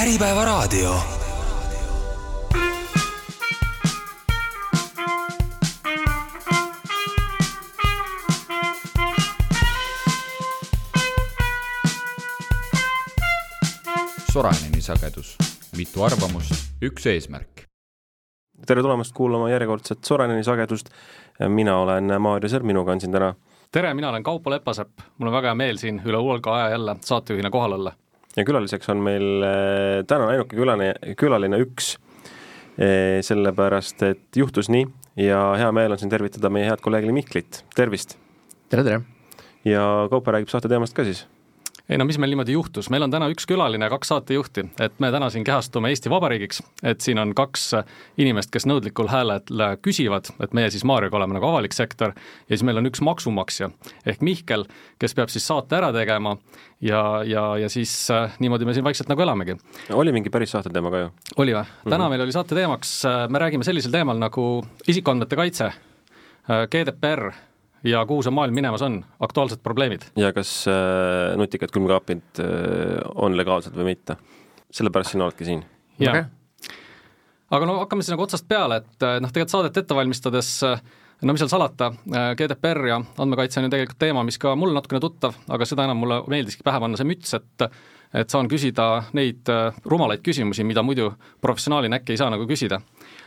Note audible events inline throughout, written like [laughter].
Äripäevaraadio. Soraineni sagedus, mitu arvamust, üks eesmärk. tere tulemast kuulama järjekordset Soraneni sagedust. mina olen Maarja Sõrm, minuga on siin täna tere, mina olen Kaupo Lepasepp, mul on väga hea meel siin üle hulga aja jälle saatejuhina kohal olla. Ja külaliseks on meil äh, täna ainuke külaline, külaline üks, äh, sellepärast et juhtus nii ja hea meel on siin tervitada meie head kolleegi Mihklit, tervist! tere, tere! ja Kaupo räägib saate teemast ka siis ei no mis meil niimoodi juhtus, meil on täna üks külaline ja kaks saatejuhti, et me täna siin kehastume Eesti Vabariigiks, et siin on kaks inimest, kes nõudlikul häälel küsivad, et meie siis Maarjaga oleme nagu avalik sektor, ja siis meil on üks maksumaksja ehk Mihkel, kes peab siis saate ära tegema ja, ja, ja siis äh, niimoodi me siin vaikselt nagu elamegi. oli mingi päris saate teema ka ju? oli või? täna mm -hmm. meil oli saate teemaks, äh, me räägime sellisel teemal nagu isikuandmete kaitse, äh, GDPR ja kuhu see maailm minemas on, aktuaalsed probleemid. ja kas äh, nutikad külmkaapid äh, on legaalsed või mitte? sellepärast sina oledki siin. jaa okay.. aga no hakkame siis nagu otsast peale, et äh, noh, tegelikult saadet ette valmistades äh, no mis seal salata, äh, GDPR ja andmekaitse on ju tegelikult teema, mis ka mulle natukene tuttav, aga seda enam mulle meeldiski pähe panna see müts, et et saan küsida neid rumalaid küsimusi, mida muidu professionaalina äkki ei saa nagu küsida.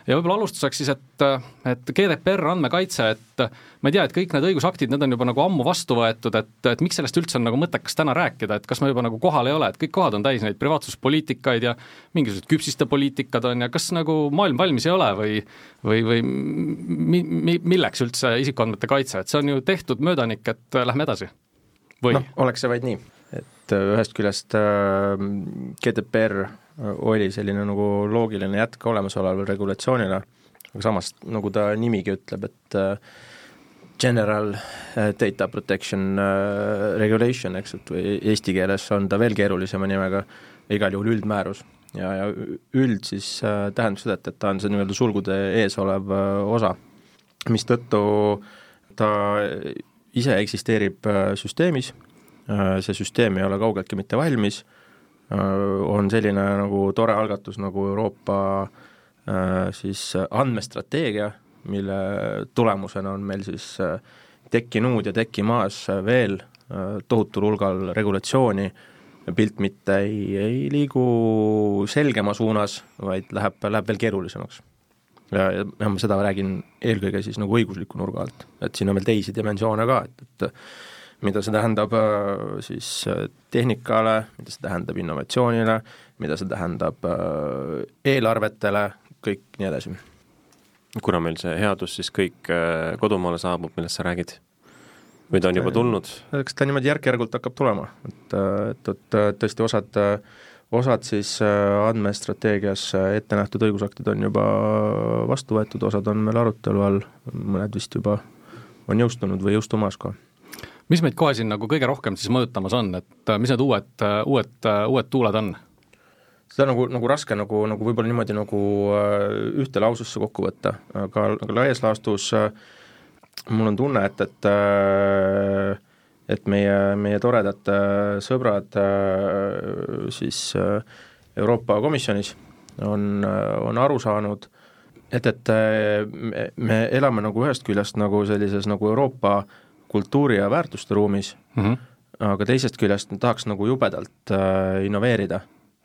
Ja võib-olla alustuseks siis, et, et GDPR andmekaitse, et ma ei tea, et kõik need õigusaktid, need on juba nagu ammu vastu võetud, et, et miks sellest üldse on nagu mõttekas täna rääkida, et kas me juba nagu kohal ei ole, et kõik kohad on täis neid privaatsuspoliitikaid ja mingisugused küpsiste poliitikad on ja kas nagu maailm valmis ei ole või või, või mi, mi, milleks üldse isikuandmete kaitse, et see on ju tehtud möödanik, et lähme edasi? või? Noh, oleks see vaid nii, et ühest küljest äh, GDPR oli selline nagu loogiline jätk olemasolevale regulatsioonile, aga samas, nagu ta nimigi ütleb, et äh, General äh, Data Protection äh, Regulation, eks, et või eesti keeles on ta veel keerulisema nimega, igal juhul üldmäärus. ja, ja üld siis tähendab seda, et, et ta on see nii-öelda sulgude ees olev osa, mistõttu ta ise eksisteerib süsteemis, see süsteem ei ole kaugeltki mitte valmis. Äh, on selline nagu tore algatus nagu Euroopa äh, siis andmestrateegia, mille tulemusena on meil siis äh, tekkinud ja tekkimas veel tohutul hulgal regulatsiooni, pilt mitte ei, ei liigu selgema suunas, vaid läheb, läheb veel keerulisemaks. ja, ja ma seda räägin eelkõige siis nagu õigusliku nurga alt, et siin on veel teisi dimensioone ka, et, et mida see tähendab äh, siis äh, tehnikale, mida see tähendab innovatsioonile, mida see tähendab äh, eelarvetele, kõik nii edasi. kuna meil see headus siis kõik kodumaale saabub, millest sa räägid? või ta on juba tulnud? eks ta niimoodi järk-järgult hakkab tulema, et, et, et tõesti osad, osad siis andmestrateegias ette nähtud õigusaktid on juba vastu võetud, osad on veel arutelu all, mõned vist juba on jõustunud või jõustumas ka mis meid kohe siin nagu kõige rohkem siis mõjutamas on, et äh, mis need uued, äh, uued, äh, uued tuuled on? seda nagu, nagu raske nagu, nagu võib-olla niimoodi nagu ühte laususse kokku võtta, aga, aga laias laastus mul on tunne, et, et et meie, meie toredad sõbrad siis Euroopa Komisjonis on, on aru saanud, et, et me, me elame nagu ühest küljest nagu sellises nagu Euroopa äh, kultuuri- ja väärtuste ruumis mm, -hmm. aga teisest küljest tahaks nagu jubedalt äh, innoveerida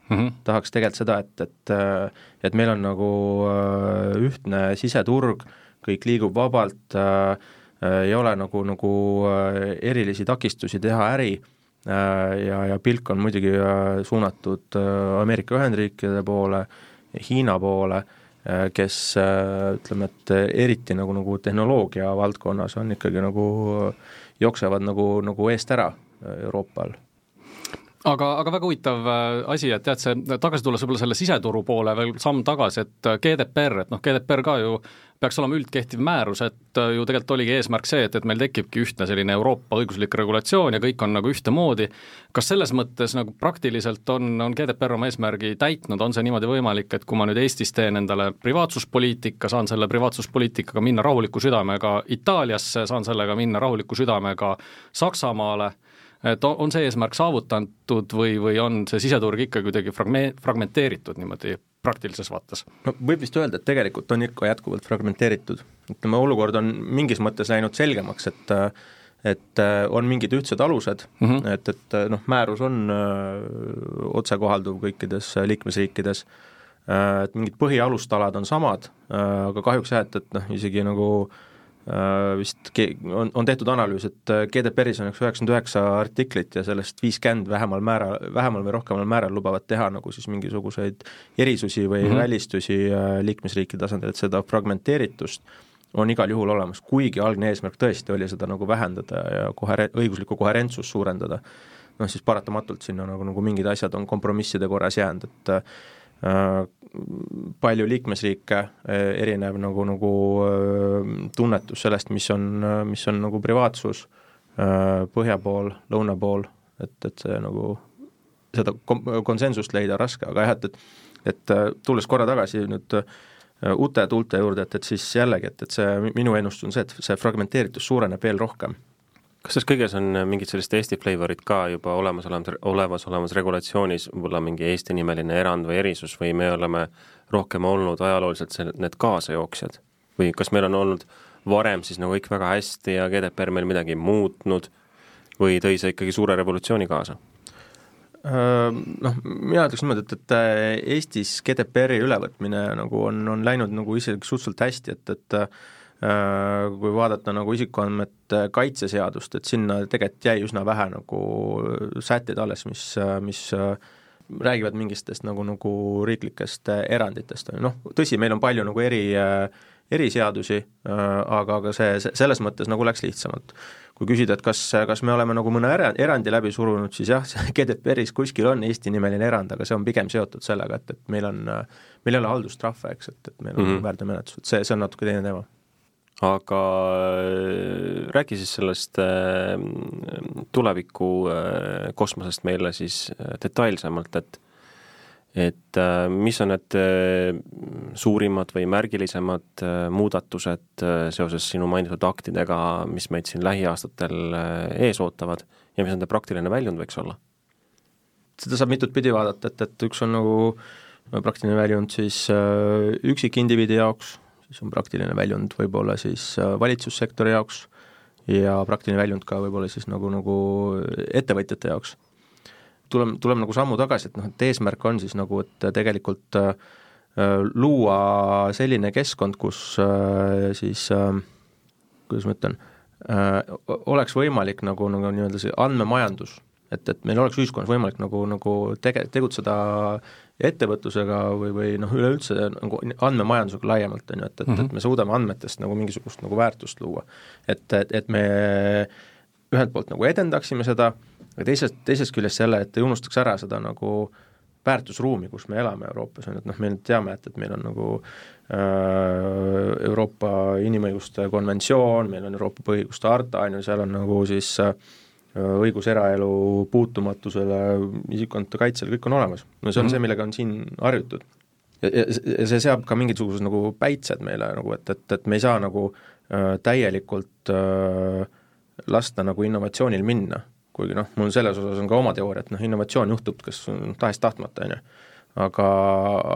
mm. -hmm. tahaks tegelikult seda, et, et äh, et meil on nagu äh, ühtne siseturg, kõik liigub vabalt äh,, äh ei ole nagu, nagu äh, erilisi takistusi teha äri ja, ja pilk on muidugi suunatud Ameerika Ühendriikide poole, Hiina poole kes äh, ütleme, et eriti nagu, nagu tehnoloogia valdkonnas on ikkagi nagu, jooksevad nagu, nagu eest ära äh, Euroopal. Aga, aga väga huvitav asi, et tead, see, tagasi tulles võib-olla selle siseturu poole veel samm tagasi, et GDPR, et noh, GDPR ka ju peaks olema üldkehtiv määrus, et äh, ju tegelikult oligi eesmärk see, et, et meil tekibki ühtne selline Euroopa õiguslik regulatsioon ja kõik on nagu ühtemoodi. kas selles mõttes nagu praktiliselt on, on GDPR oma eesmärgi täitnud, on see niimoodi võimalik, et kui ma nüüd Eestis teen endale privaatsuspoliitika, saan selle privaatsuspoliitikaga minna rahuliku südamega Itaaliasse, saan sellega minna rahuliku südamega Saksamaale, et on see eesmärk saavutatud või, või on see siseturg ikka kuidagi fragme-, fragmenteeritud niimoodi praktilises vaates? no võib vist öelda, et tegelikult on ikka jätkuvalt fragmenteeritud. ütleme, olukord on mingis mõttes läinud selgemaks, et et on mingid ühtsed alused mm, -hmm. et, et noh, määrus on öö, otsekohalduv kõikides liikmesriikides, et mingid põhialustalad on samad, aga kahjuks jah, et, et noh, isegi nagu äh, Äh, vist on, on tehtud analüüs, et äh, GDPR-is on üks üheksakümmend üheksa artiklit ja sellest viiskümmend vähemal määral, vähemal või rohkemal määral lubavad teha nagu siis mingisuguseid erisusi või mm -hmm. välistusi äh, liikmesriikide tasandil, et seda fragmenteeritust on igal juhul olemas, kuigi algne eesmärk tõesti oli seda nagu vähendada ja kohere-, õiguslikku koherentsust suurendada, noh siis paratamatult sinna nagu, nagu mingid asjad on kompromisside korras jäänud, et Äh, palju liikmesriike, äh, erinev nagu, nagu äh, tunnetus sellest, mis on, mis on nagu privaatsus põhja pool, lõuna pool, et, et see nagu, seda kom-, konsensust leida raske, aga jah, et, et et tulles korra tagasi nüüd uute tuulte juurde, et, et siis jällegi, et, et see minu ennustus on see, et see fragmenteeritus suureneb veel rohkem kas selles kõiges on mingid sellist Eesti flavorit ka juba olemasolemas, olemasolevas regulatsioonis, võib-olla mingi Eesti-nimeline erand või erisus või me oleme rohkem olnud ajalooliselt see, need kaasajooksjad? või kas meil on olnud varem siis nagu kõik väga hästi ja GDPR meil midagi muutnud või tõi see ikkagi suure revolutsiooni kaasa? Noh, mina ütleks niimoodi, et, et Eestis GDPR-i ülevõtmine nagu on, on läinud nagu isegi suhteliselt hästi, et, et Äh, kui vaadata nagu isikuandmete kaitseseadust, et sinna tegelikult jäi üsna vähe nagu sätteid alles, mis, mis räägivad mingitest nagu, nagu riiklikest eranditest, on ju, noh, tõsi, meil on palju nagu eri, eriseadusi, aga, aga see, see, selles mõttes nagu läks lihtsamalt. kui küsida, et kas, kas me oleme nagu mõne erandi läbi surunud, siis jah, GDPR-is [laughs] kuskil on Eesti-nimeline erand, aga see on pigem seotud sellega, et, et meil on, meil ei ole haldustrahve, eks, et, et meil on mm -hmm. väärteomenetlused, see, see on natuke teine teema aga äh, räägi siis sellest äh, tuleviku äh, kosmosest meile siis detailsemalt, et et mis on need suurimad või märgilisemad muudatused seoses sinu mainitud aktidega, mis meid siin lähiaastatel ees ootavad ja mis nende praktiline väljund võiks olla? seda saab mitut pidi vaadata, et, et üks on nagu praktiline väljund siis üksikindiviidi jaoks, siis on praktiline väljund võib-olla siis äh, valitsussektori jaoks ja praktiline väljund ka võib-olla siis nagu, nagu ettevõtjate jaoks. tuleme, tuleme nagu sammu tagasi, et noh, et eesmärk on siis nagu, et tegelikult äh, luua selline keskkond, kus äh, siis äh, kuidas ma ütlen äh,, oleks võimalik nagu, nagu nii-öelda see andmemajandus, et, et meil oleks ühiskonnas võimalik nagu, nagu tege-, tegutseda ettevõtlusega või, või noh, üleüldse nagu andmemajandusega laiemalt, on ju, et, et mm, -hmm. et me suudame andmetest nagu mingisugust nagu väärtust luua. et, et, et me ühelt poolt nagu edendaksime seda, aga teisest, teisest küljest jälle, et ei unustaks ära seda nagu väärtusruumi, kus me elame Euroopas, on ju, et noh, me teame, et, et meil on nagu äh, Euroopa inimõiguste konventsioon, meil on Euroopa põhiõiguste harta, on ju, seal on nagu siis äh, õigus eraelu puutumatusele, isikuandmete kaitsele, kõik on olemas. no see on mm -hmm. see, millega on siin harjutud. ja, ja see seab ka mingisugused nagu päitsed meile nagu, et, et, et me ei saa nagu äh, täielikult äh, lasta nagu innovatsioonil minna, kuigi noh, mul selles osas on ka oma teooria, et noh, innovatsioon juhtub kas tahes-tahtmata, on ju. aga,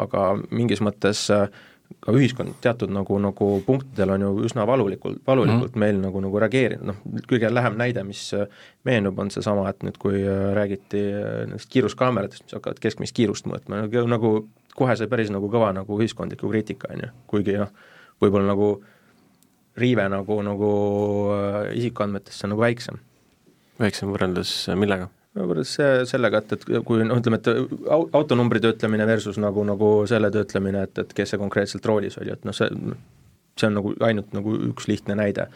aga mingis mõttes äh, ka ühiskond teatud nagu, nagu punktidel on ju üsna valulikult, valulikult mm -hmm. meil nagu, nagu reageerinud, noh, kõige lähem näide, mis äh, meenub, on seesama, et nüüd, kui äh, räägiti äh, nendest kiiruskaameratest, mis hakkavad keskmist kiirust mõõtma, nagu, nagu kohe sai päris nagu kõva nagu ühiskondliku kriitika, on ju, kuigi noh, võib-olla nagu riive nagu, nagu isikuandmetesse nagu väiksem. väiksem võrreldes millega? Võrreldes sellega, et, et kui noh, ütleme, et autonumbri töötlemine versus nagu, nagu selle töötlemine, et, et kes see konkreetselt roolis oli, et noh, see, see on nagu ainult nagu üks lihtne näide.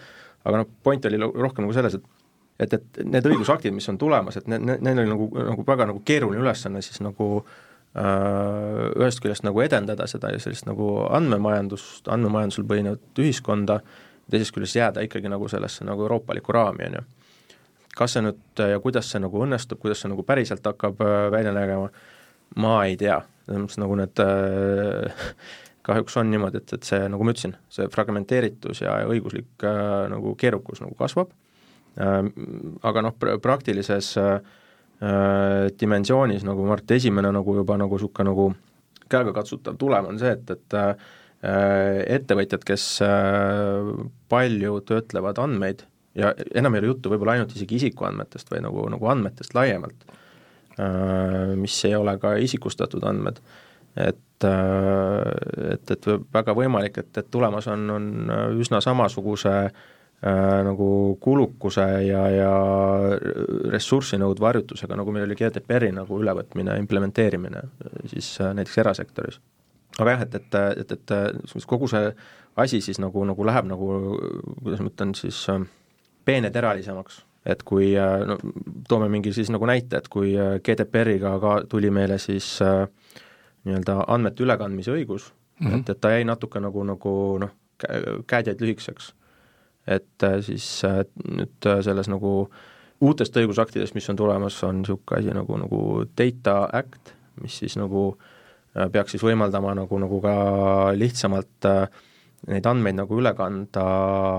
aga noh, point oli rohkem nagu selles, et et, et need õigusaktid, mis on tulemas, et ne-, ne-, neil oli nagu, nagu väga nagu keeruline ülesanne siis nagu äh, ühest küljest nagu edendada seda ja sellist nagu andmemajandust, andmemajandusel põhinevat ühiskonda, teisest küljest jääda ikkagi nagu sellesse nagu euroopalikku raami, on ju kas see nüüd ja kuidas see nagu õnnestub, kuidas see nagu päriselt hakkab äh, välja nägema, ma ei tea, selles mõttes nagu need äh, kahjuks on niimoodi, et, et see, nagu ma ütlesin, see fragmenteeritus ja õiguslik äh, nagu keerukus nagu kasvab. Aga noh, praktilises dimensioonis nagu Mart, esimene nagu juba nagu niisugune nagu käegakatsutav tulem on see, et, et ettevõtjad, kes palju töötlevad andmeid ja enam ei ole juttu võib-olla ainult isegi isikuandmetest, vaid nagu, nagu andmetest laiemalt, mis ei ole ka isikustatud andmed, et et, et väga võimalik, et, et tulemas on, on üsna samasuguse äh, nagu kulukuse ja, ja ressurssi nõudva harjutusega, nagu meil oli GDPR-i nagu ülevõtmine, implementeerimine siis äh, näiteks erasektoris. aga jah, et, et, et, et kogu see asi siis nagu, nagu läheb nagu, kuidas ma ütlen siis äh,, peeneteralisemaks, et kui äh, no toome mingi siis nagu näite, et kui äh, GDPR-iga ka tuli meile siis äh, nii-öelda andmete ülekandmise õigus mm, -hmm. et, et ta jäi natuke nagu, nagu noh, käed jäid lühikeseks. et siis nüüd selles nagu uutest õigusaktidest, mis on tulemas, on niisugune asi nagu, nagu Data Act, mis siis nagu peaks siis võimaldama nagu, nagu ka lihtsamalt neid andmeid nagu üle kanda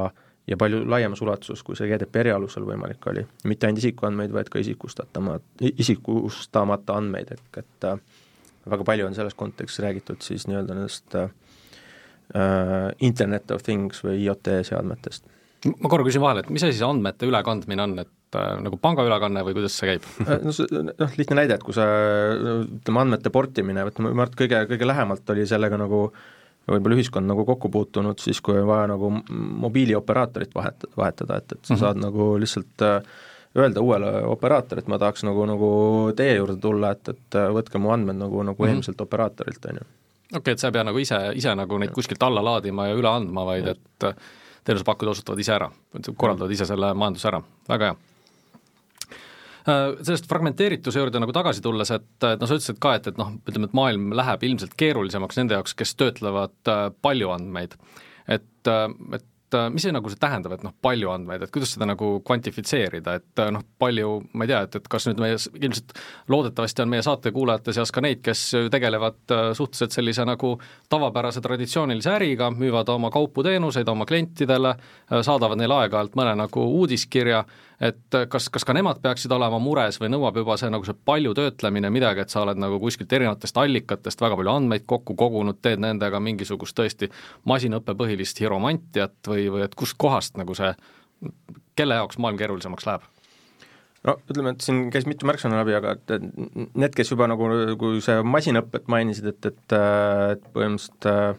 äh, ja palju laiemas ulatuses, kui see GDPR-i alusel võimalik oli. mitte ainult isikuandmeid, vaid ka isikustatama, isikustamata andmeid, ehk et äh, väga palju on selles kontekstis räägitud siis nii-öelda nendest äh, Internet of Things või IoT seadmetest. ma korra küsin vahele, et mis asi see andmete ülekandmine on, et äh, nagu pangaülekanne või kuidas see käib? Äh, no see, noh, lihtne näide, et kui sa ütleme, andmete portimine, ütleme, ma arvan, et kõige, kõige lähemalt oli sellega nagu äh, võib-olla ühiskond nagu kokku puutunud siis, kui on vaja nagu mobiilioperaatorit vahet-, vahetada, et, et sa mm -hmm. saad nagu lihtsalt äh, öelda uuele operaatorile, et ma tahaks nagu, nagu teie juurde tulla, et, et äh, võtke mu andmed nagu, nagu mm -hmm. eelmiselt operaatorilt, on ju. okei okay,, et sa ei pea nagu ise, ise nagu neid kuskilt alla laadima ja üle andma, vaid et äh, teenusepakkuja osutavad ise ära, korraldavad ise selle majanduse ära, väga hea sellest fragmenteerituse juurde nagu tagasi tulles, et noh, sa ütlesid ka, et, et noh, ütleme, et maailm läheb ilmselt keerulisemaks nende jaoks, kes töötlevad äh, palju andmeid. et, äh, et et mis see nagu see tähendab, et noh, palju andmeid, et kuidas seda nagu kvantifitseerida, et noh, palju, ma ei tea, et, et kas nüüd meie, ilmselt loodetavasti on meie saate kuulajate seas ka neid, kes tegelevad suhteliselt sellise nagu tavapärase traditsioonilise äriga, müüvad oma kaupu-teenuseid oma klientidele, saadavad neile aeg-ajalt mõne nagu uudiskirja et kas, kas ka nemad peaksid olema mures või nõuab juba see nagu see palju töötlemine midagi, et sa oled nagu kuskilt erinevatest allikatest väga palju andmeid kokku kogunud, teed nendega mingisugust tõesti masinõppepõhilist hiromantiat või, või et kustkohast nagu see, kelle jaoks maailm keerulisemaks läheb? no ütleme, et siin käis mitu märksõna läbi, aga et need, kes juba nagu, kui see masinõpet mainisid, et, et, et põhimõtteliselt äh,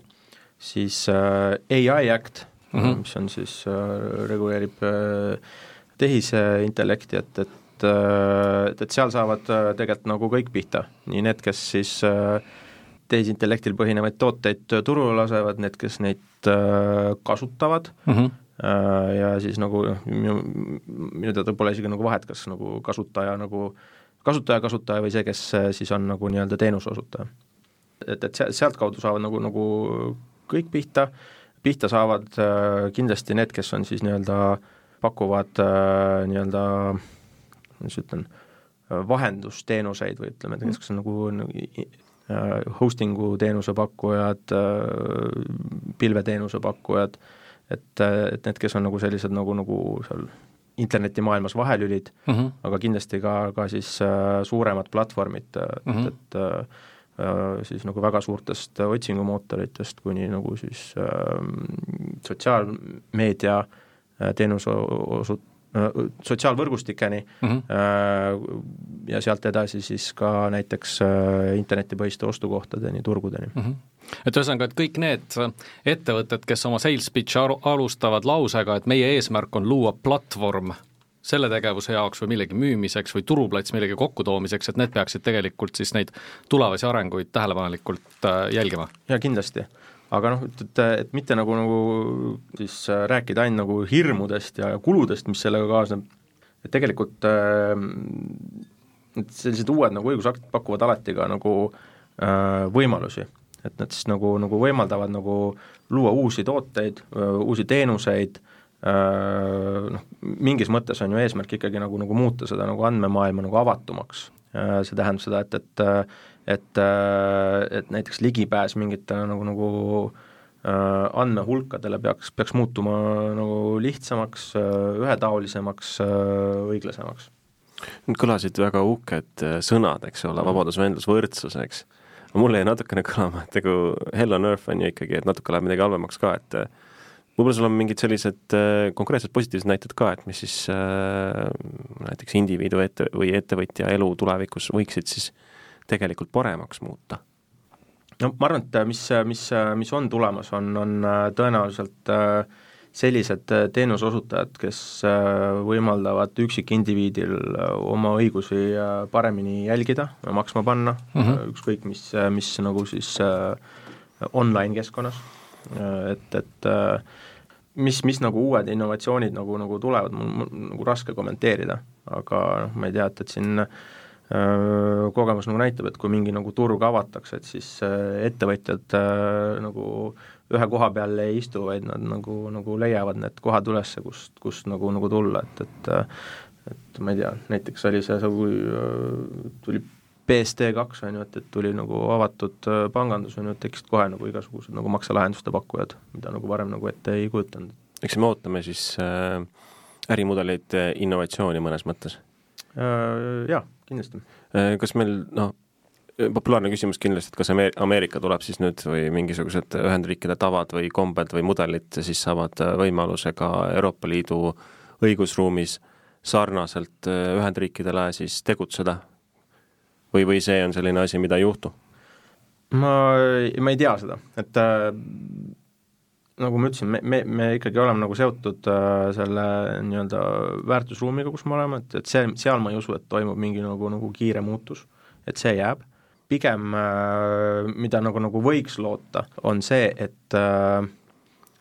siis äh, ai Act mm, -hmm. mis on siis äh,, reguleerib äh, tehisintellekti, et, et et, et seal saavad äh, tegelikult nagu kõik pihta, nii need, kes siis äh, tehisintellektil põhinevaid tooteid turule lasevad, need, kes neid äh, kasutavad mm, -hmm. ja siis nagu noh, minu, minu teada pole isegi nagu vahet, kas nagu kasutaja nagu, kasutaja, kasutaja või see, kes siis on nagu nii-öelda teenuse osutaja. et, et sealtkaudu saavad nagu, nagu kõik pihta, pihta saavad kindlasti need, kes on siis nii-öelda äh, pakuvad äh, nii-öelda, kuidas ütlen, vahendusteenuseid või ütleme, et kes on nagu, nagu äh, hosting'u teenuse pakkujad, äh, pilveteenuse pakkujad, et, et need, kes on nagu sellised nagu, nagu seal internetimaailmas vahelülid mm, -hmm. aga kindlasti ka, ka siis äh, suuremad platvormid mm, -hmm. et, et äh, siis nagu väga suurtest otsingumootoritest kuni nagu siis äh, sotsiaalmeedia äh, Äh, teenuse osu-, äh, sotsiaalvõrgustikeni mm -hmm. ja sealt edasi siis ka näiteks internetipõhiste ostukohtadeni, turgudeni mm. -hmm et ühesõnaga, et kõik need ettevõtted, kes oma sales pitch'i alustavad lausega, et meie eesmärk on luua platvorm selle tegevuse jaoks või millegi müümiseks või turuplats millegi kokkutoomiseks, et need peaksid tegelikult siis neid tulevasi arenguid tähelepanelikult jälgima? jaa, kindlasti aga noh, et, et, et mitte nagu, nagu siis äh, rääkida ainult nagu hirmudest ja kuludest, mis sellega kaasneb, et tegelikult äh, et sellised uued nagu õigusaktid pakuvad alati ka nagu äh, võimalusi, et nad siis nagu, nagu võimaldavad nagu luua uusi tooteid, äh, uusi teenuseid noh, mingis mõttes on ju eesmärk ikkagi nagu, nagu muuta seda nagu andmemaailma nagu avatumaks. See tähendab seda, et, et et, äh, et näiteks ligipääs mingitele nagu, nagu andmehulkadele peaks, peaks muutuma nagu lihtsamaks, ühetaolisemaks, õiglasemaks. Need kõlasid väga uhked sõnad, eks ole, vabadus, vendlus, võrdsus, eks. mul jäi natukene kõlama, et nagu hell on earth on ju ikkagi, et natuke läheb midagi halvemaks ka, et võib-olla sul on mingid sellised äh, konkreetsed positiivsed näited ka, et mis siis äh, näiteks indiviidu ette või ettevõtja elu tulevikus võiksid siis tegelikult paremaks muuta? no ma arvan, et mis, mis, mis on tulemas, on, on äh, tõenäoliselt sellised teenuseosutajad, kes võimaldavad üksikindiviidil oma õigusi paremini jälgida, maksma panna mm, -hmm. ükskõik mis, mis nagu siis online keskkonnas, et, et mis, mis nagu uued innovatsioonid nagu, nagu tulevad, mul on nagu raske kommenteerida, aga noh, ma ei tea, et, et siin äh, kogemus nagu näitab, et kui mingi nagu turg avatakse, et siis äh, ettevõtjad äh, nagu ühe koha peal ei istu, vaid nad nagu, nagu leiavad need kohad üles, kust, kust nagu, nagu tulla, et, et et ma ei tea, näiteks oli see, kui tuli BSD kaks, on ju, et, et tuli nagu avatud äh, pangandus, on ju, et tekkisid kohe nagu igasugused nagu makselahenduste pakkujad, mida nagu varem nagu ette ei kujutanud. eks me ootame siis äh, ärimudeleid äh, innovatsiooni mõnes mõttes äh,? Jaa, kindlasti äh,. Kas meil noh, populaarne küsimus kindlasti, et kas Ameerika tuleb siis nüüd või mingisugused Ühendriikide tavad või kombed või mudelid siis saavad äh, võimaluse ka Euroopa Liidu õigusruumis sarnaselt Ühendriikidele siis tegutseda või, või see on selline asi, mida ei juhtu? ma, ma ei tea seda, et äh, nagu ma ütlesin, me, me, me ikkagi oleme nagu seotud äh, selle nii-öelda väärtusruumiga, kus me oleme, et, et see, seal ma ei usu, et toimub mingi nagu, nagu kiire muutus, et see jääb. pigem äh, mida nagu, nagu võiks loota, on see, et äh,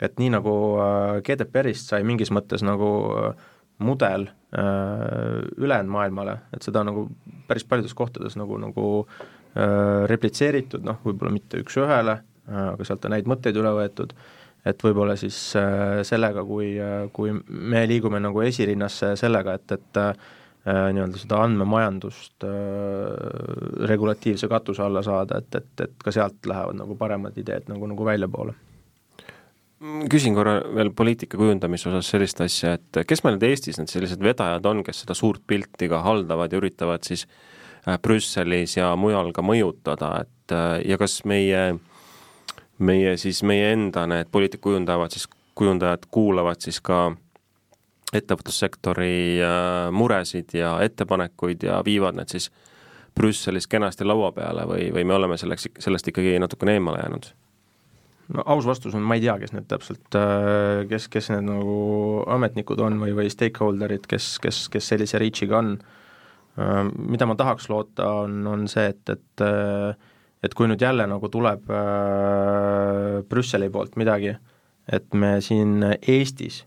et nii nagu äh, GDPR-ist sai mingis mõttes nagu äh, mudel Äh, ülejäänud maailmale, et seda nagu päris paljudes kohtades nagu, nagu äh, replitseeritud, noh, võib-olla mitte üks-ühele, äh, aga sealt on häid mõtteid üle võetud, et võib-olla siis sellega, kui, kui me liigume nagu esirinnasse sellega, et, et nii-öelda seda andmemajandust regulatiivse katuse alla saada, et, et, et ka sealt lähevad nagu paremad ideed nagu, nagu väljapoole. Küsin korra veel poliitika kujundamise osas sellist asja, et kes meil nüüd Eestis need sellised vedajad on, kes seda suurt pilti ka haldavad ja üritavad siis äh, Brüsselis ja mujal ka mõjutada, et äh, ja kas meie, meie siis, meie enda need poliitikakujundajad siis, kujundajad kuulavad siis ka ettevõtlussektori äh, muresid ja ettepanekuid ja viivad need siis Brüsselis kenasti laua peale või, või me oleme selleks, sellest ikkagi natukene eemale jäänud? no aus vastus on, ma ei tea, kes need täpselt, äh, kes, kes need nagu ametnikud on või, või stakeholder'id, kes, kes, kes sellise reach'iga on. Äh, mida ma tahaks loota, on, on see, et, et et kui nüüd jälle nagu tuleb äh, Brüsseli poolt midagi, et me siin Eestis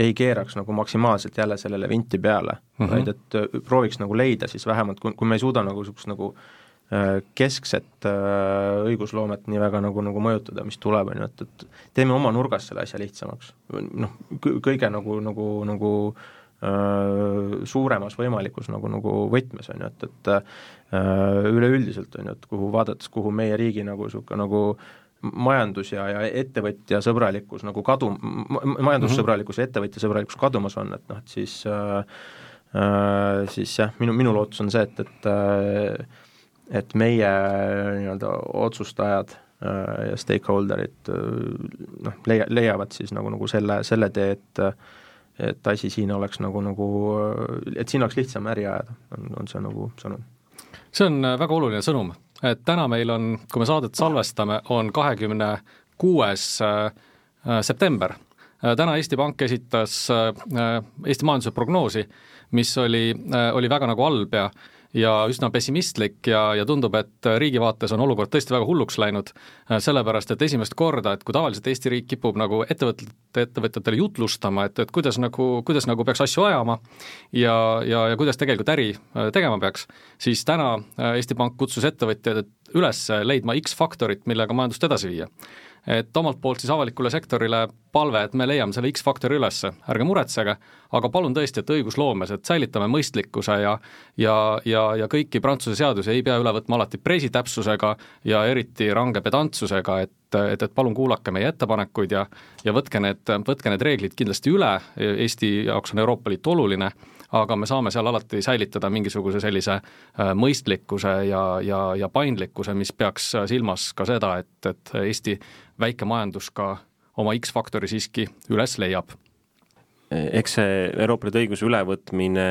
ei keeraks nagu maksimaalselt jälle sellele vinti peale mm, -hmm. vaid et prooviks nagu leida siis vähemalt, kui, kui me ei suuda nagu niisugust nagu äh, Äh, keskset äh, õigusloomet nii väga nagu, nagu mõjutada, mis tuleb, on ju, et, et teeme oma nurgast selle asja lihtsamaks. noh, kõige nagu, nagu, nagu äh, suuremas võimalikus nagu, nagu võtmes, on ju, et, et äh, üleüldiselt, on ju, et kuhu vaadates, kuhu meie riigi nagu niisugune nagu majandus ja, ja ettevõtjasõbralikkus nagu kadu-, majandussõbralikkus ja ettevõtjasõbralikkus kadumas on, et noh, et siis äh, äh, siis jah, minu, minu lootus on see, et, et äh, et meie nii-öelda otsustajad äh, ja stakeholder'id äh, noh, leia-, leiavad siis nagu, nagu selle, selle tee, et et asi siin oleks nagu, nagu, et siin oleks lihtsam äri ajada, on, on see nagu sõnum. see on äh, väga oluline sõnum, et täna meil on, kui me saadet salvestame, on kahekümne kuues september. täna Eesti Pank esitas Eesti majanduse prognoosi, mis oli, oli väga nagu halb ja ja üsna pessimistlik ja, ja tundub, et riigi vaates on olukord tõesti väga hulluks läinud, äh, sellepärast et esimest korda, et kui tavaliselt Eesti riik kipub nagu ettevõtete, ettevõtjatele jutlustama, et, et kuidas nagu, kuidas nagu peaks asju ajama ja, ja, ja kuidas tegelikult äri äh, tegema peaks, siis täna äh, Eesti Pank kutsus ettevõtjaid üles leidma X faktorit, millega majandust edasi viia. Et omalt poolt siis avalikule sektorile palve, et me leiame selle X-faktori üles, ärge muretsege, aga palun tõesti, et õigusloomes, et säilitame mõistlikkuse ja ja, ja, ja kõiki Prantsuse seadusi ei pea üle võtma alati presitäpsusega ja eriti range pedantsusega, et et, et palun kuulake meie ettepanekuid ja ja võtke need, võtke need reeglid kindlasti üle, Eesti jaoks on Euroopa Liit oluline aga me saame seal alati säilitada mingisuguse sellise äh, mõistlikkuse ja, ja, ja paindlikkuse, mis peaks silmas ka seda, et, et Eesti väike majandus ka oma X-faktori siiski üles leiab. eks see Euroopa Liidu õiguse ülevõtmine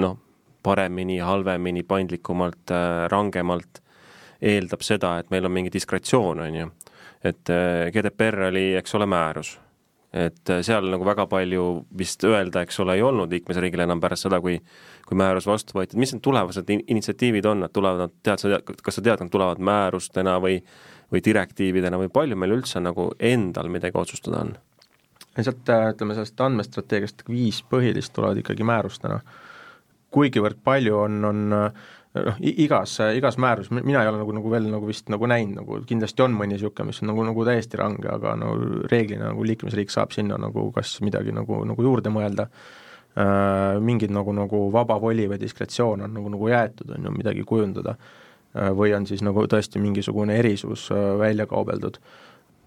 noh, paremini, halvemini, paindlikumalt, äh, rangemalt eeldab seda, et meil on mingi diskretsioon, on ju. et äh, GDPR oli, eks ole, määrus et äh, seal nagu väga palju vist öelda, eks ole, ei olnud liikmesriigil enam pärast seda, kui kui määrus vastu võeti, mis need tulevased in initsiatiivid on, nad tulevad, nad tead, sa tead, kas sa tead, nad tulevad määrustena või või direktiividena või palju meil üldse nagu endal midagi otsustada on? sealt äh, ütleme, sellest andmestrateegiast viis põhilist tulevad ikkagi määrustena. kuigivõrd palju on, on äh, noh, igas, igas määrus, mina ei ole nagu, nagu veel nagu vist nagu näinud, nagu kindlasti on mõni niisugune, mis on nagu, nagu täiesti range, aga no reeglina nagu liikmesriik saab sinna nagu kas midagi nagu, nagu juurde mõelda. Äh,, mingid nagu, nagu vaba voli või diskretsioon on nagu, nagu jäetud, on ju, midagi kujundada. Äh,, või on siis nagu tõesti mingisugune erisus äh, välja kaubeldud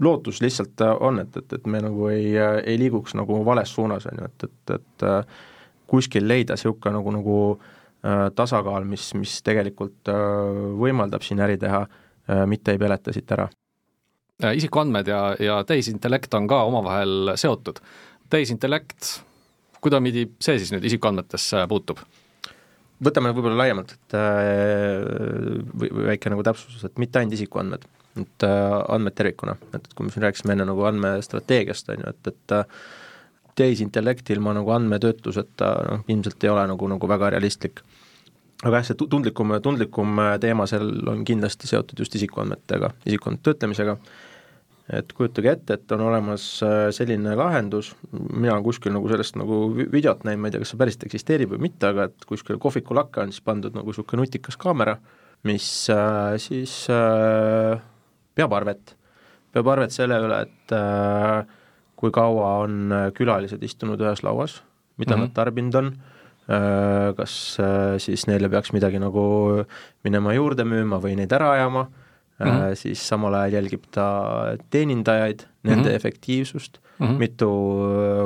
lootus lihtsalt äh, on, et, et, et me nagu ei, äh, ei liiguks nagu vales suunas, on ju, et, et, et äh, kuskil leida niisugune nagu, nagu Äh, tasakaal, mis, mis tegelikult äh, võimaldab siin äri teha, äh, mitte ei peleta siit ära. isikuandmed ja, ja tehisintellekt on ka omavahel seotud. tehisintellekt, kuidamidi see siis nüüd isikuandmetesse puutub? võtame võib-olla laiemalt, et või väike nagu täpsustus, et mitte ainult isikuandmed, et andmed tervikuna, et kui me siin rääkisime enne nagu andmestrateegiast, on ju, et, et tehisintellekt ilma nagu andmetöötluseta noh, ilmselt ei ole nagu, nagu väga realistlik. aga jah, see tundlikum, tundlikum teema seal on kindlasti seotud just isikuandmetega, isikuandmete töötlemisega, et kujutage ette, et on olemas äh, selline lahendus, mina olen kuskil nagu sellest nagu videot näinud, ma ei tea, kas see päriselt eksisteerib või mitte, aga et kuskil kohviku lakke on siis pandud nagu niisugune nutikas kaamera, mis äh, siis äh, peab arvet, peab arvet selle üle, et äh, kui kaua on äh, külalised istunud ühes lauas, mida mm -hmm. nad tarbinud on, äh, kas äh, siis neile peaks midagi nagu minema juurde müüma või neid ära ajama mm, -hmm. siis samal ajal jälgib ta teenindajaid, nende mm -hmm. efektiivsust mm, -hmm. mitu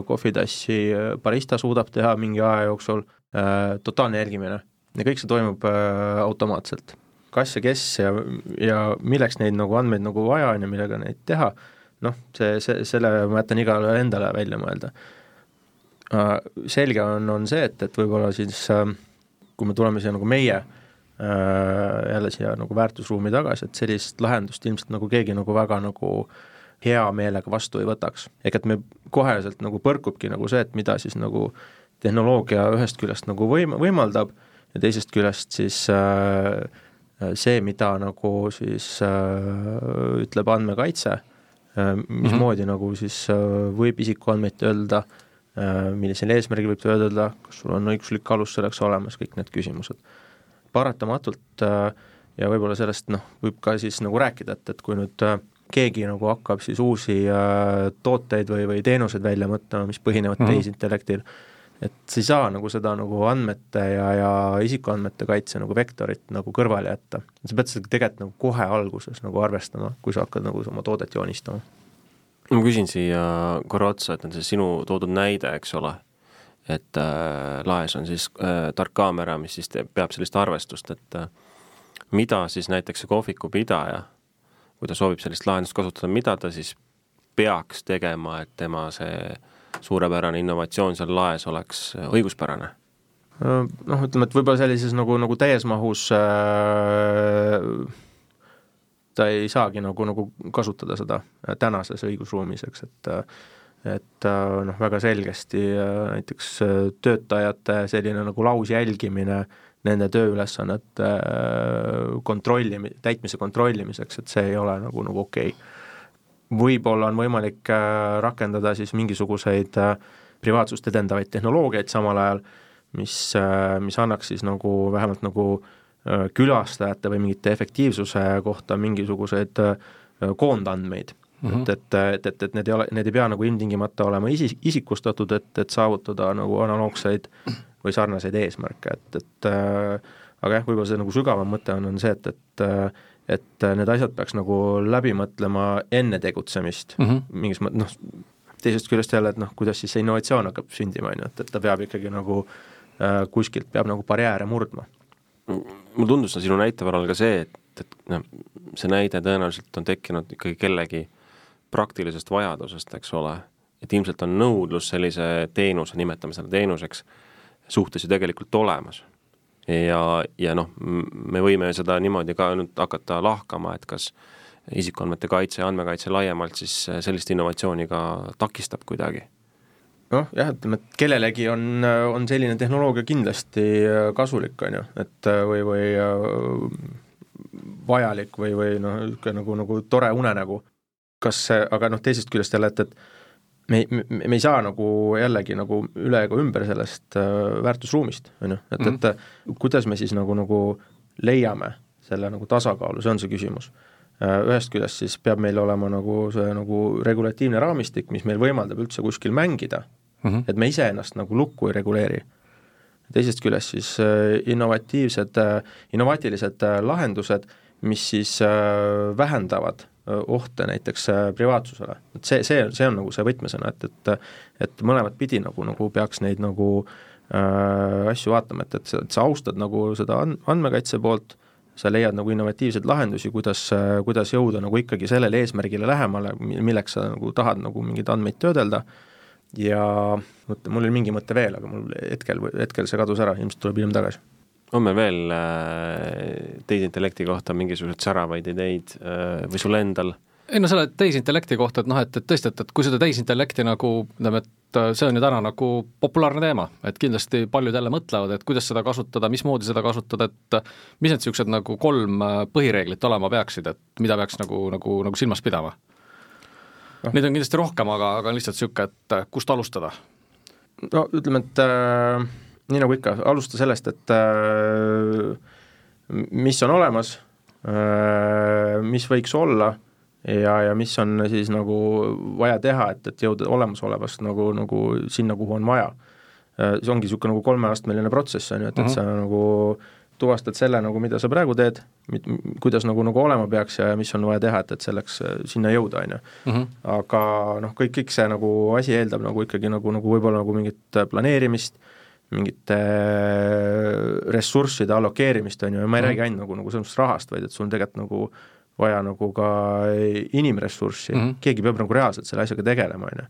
kohvitassi barista suudab teha mingi aja jooksul, totaalne jälgimine ja kõik see toimub automaatselt. kas ja kes ja, ja milleks neid nagu andmeid nagu vaja on ja millega neid teha noh, see, see, selle ma jätan igale endale välja mõelda. Äh, selge on, on see, et, et võib-olla siis äh, kui me tuleme siia nagu meie äh, jälle siia nagu väärtusruumi tagasi, et sellist lahendust ilmselt nagu keegi nagu väga nagu hea meelega vastu ei võtaks. ehk et me koheselt nagu põrkubki nagu see, et mida siis nagu tehnoloogia ühest küljest nagu võim-, võimaldab ja teisest küljest siis äh, see, mida nagu siis äh, ütleb andmekaitse äh, Äh, mismoodi mm -hmm. nagu siis äh, võib isikuandmeid töödelda, äh, millisel eesmärgil võib töödelda, kas sul on õiguslik alus selleks olemas, kõik need küsimused. paratamatult ja võib-olla sellest noh, võib ka siis nagu rääkida, et, et kui nüüd keegi nagu hakkab siis uusi tooteid või, või teenuseid välja mõtlema, mis põhinevad mm -hmm. tehisintellektil, et sa ei saa nagu seda nagu andmete ja, ja isikuandmete kaitse nagu vektorit nagu kõrvale jätta. sa pead seda tegelikult nagu kohe alguses nagu arvestama, kui sa hakkad nagu oma toodet joonistama. ma küsin siia korra otsa, et on see sinu toodud näide, eks ole, et äh, laes on siis äh, tark kaamera, mis siis teeb, peab sellist arvestust, et äh, mida siis näiteks see kohvikupidaja, kui ta soovib sellist lahendust kasutada, mida ta siis peaks tegema, et tema see äh, suurepärane innovatsioon seal laes oleks õiguspärane? Noh, ütleme, et võib-olla sellises nagu, nagu täies mahus äh, ta ei saagi nagu, nagu kasutada seda tänases õigusruumis, eks, et et noh, väga selgesti näiteks töötajate selline nagu lausjälgimine nende tööülesannete kontrollimi-, täitmise kontrollimiseks, et see ei ole nagu, nagu okei okay võib-olla on võimalik äh, rakendada siis mingisuguseid äh, privaatsust edendavaid tehnoloogiaid samal ajal, mis, äh, mis annaks siis nagu vähemalt nagu külastajate või mingite efektiivsuse kohta mingisuguseid koondandmeid, mm, -hmm. et, et, et, et, et need ei ole, need ei pea nagu ilmtingimata olema isi-, isikustatud, et, et saavutada nagu analoogseid või sarnaseid eesmärke, et, et äh, aga jah, võib-olla see nagu sügavam mõte on, on see, et, et äh, et need asjad peaks nagu läbi mõtlema enne tegutsemist mm -hmm. mingis mõttes, noh, teisest küljest jälle, et noh, kuidas siis see innovatsioon hakkab sündima, on ju, et, et ta peab ikkagi nagu äh, kuskilt, peab nagu barjääre murdma. mulle tundus sinu näite varal ka see, et, et noh, see näide tõenäoliselt on tekkinud ikkagi kellegi praktilisest vajadusest, eks ole, et ilmselt on nõudlus sellise teenuse, nimetame seda teenuseks, suhtes ju tegelikult olemas. Ja, ja noh, me võime seda niimoodi ka nüüd hakata lahkama, et kas isikuandmete kaitse ja andmekaitse laiemalt siis sellist innovatsiooni ka takistab kuidagi noh jah, ütleme, et kellelegi on, on selline tehnoloogia kindlasti kasulik, on ju, et või, või vajalik või, või noh, niisugune nagu, nagu tore unenägu. kas see, aga noh, teisest küljest jälle, et, et me, me, me ei saa nagu jällegi nagu üle ega ümber sellest äh, väärtusruumist, on ju, et mm, -hmm. et kuidas me siis nagu, nagu leiame selle nagu tasakaalu, see on see küsimus. Äh, ühest küljest siis peab meil olema nagu see nagu regulatiivne raamistik, mis meil võimaldab üldse kuskil mängida mm, -hmm. et me iseennast nagu lukku ei reguleeri. teisest küljest siis äh, innovatiivsed, äh, innovaatilised äh, lahendused, mis siis äh, vähendavad ohte näiteks privaatsusele. et see, see, see on nagu see võtmesõna, et, et et mõlemat pidi nagu, nagu peaks neid nagu äh, asju vaatama, et, et sa, et sa austad nagu seda and-, andmekaitse poolt, sa leiad nagu innovatiivseid lahendusi, kuidas, kuidas jõuda nagu ikkagi sellele eesmärgile lähemale, milleks sa nagu tahad nagu mingeid andmeid töödelda, ja mõtle, mul oli mingi mõte veel, aga mul hetkel, hetkel see kadus ära, ilmselt tuleb hiljem tagasi on meil veel äh, tehisintellekti kohta mingisuguseid säravaid ideid äh, või sul endal? ei no selle tehisintellekti kohta, et noh, et, et tõesti, et, et kui seda tehisintellekti nagu ütleme, et äh, see on ju täna nagu populaarne teema, et kindlasti paljud jälle mõtlevad, et kuidas seda kasutada, mismoodi seda kasutada, et mis need niisugused nagu kolm põhireeglit olema peaksid, et mida peaks nagu, nagu, nagu silmas pidama no.? Neid on kindlasti rohkem, aga, aga lihtsalt niisugune, et kust alustada? no ütleme, et äh nii nagu ikka, alusta sellest, et äh, mis on olemas äh,, mis võiks olla ja, ja mis on siis nagu vaja teha, et, et jõuda olemasolevast nagu, nagu sinna, kuhu on vaja äh,. see ongi niisugune nagu kolmeastmeline protsess, on ju, et et mhm. sa nagu tuvastad selle nagu, mida sa praegu teed, kuidas nagu, nagu olema peaks ja, ja mis on vaja teha, et, et selleks äh, sinna jõuda, on ju. Mhm. aga noh, kõik, kõik see nagu asi eeldab nagu ikkagi nagu, nagu võib-olla nagu mingit planeerimist äh,, mingite äh, ressursside allokeerimist, on ju, ja ma ei mm. räägi ainult nagu, nagu sellest rahast, vaid et sul on tegelikult nagu vaja nagu ka inimressurssi mm, -hmm. keegi peab nagu reaalselt selle asjaga tegelema, on ju.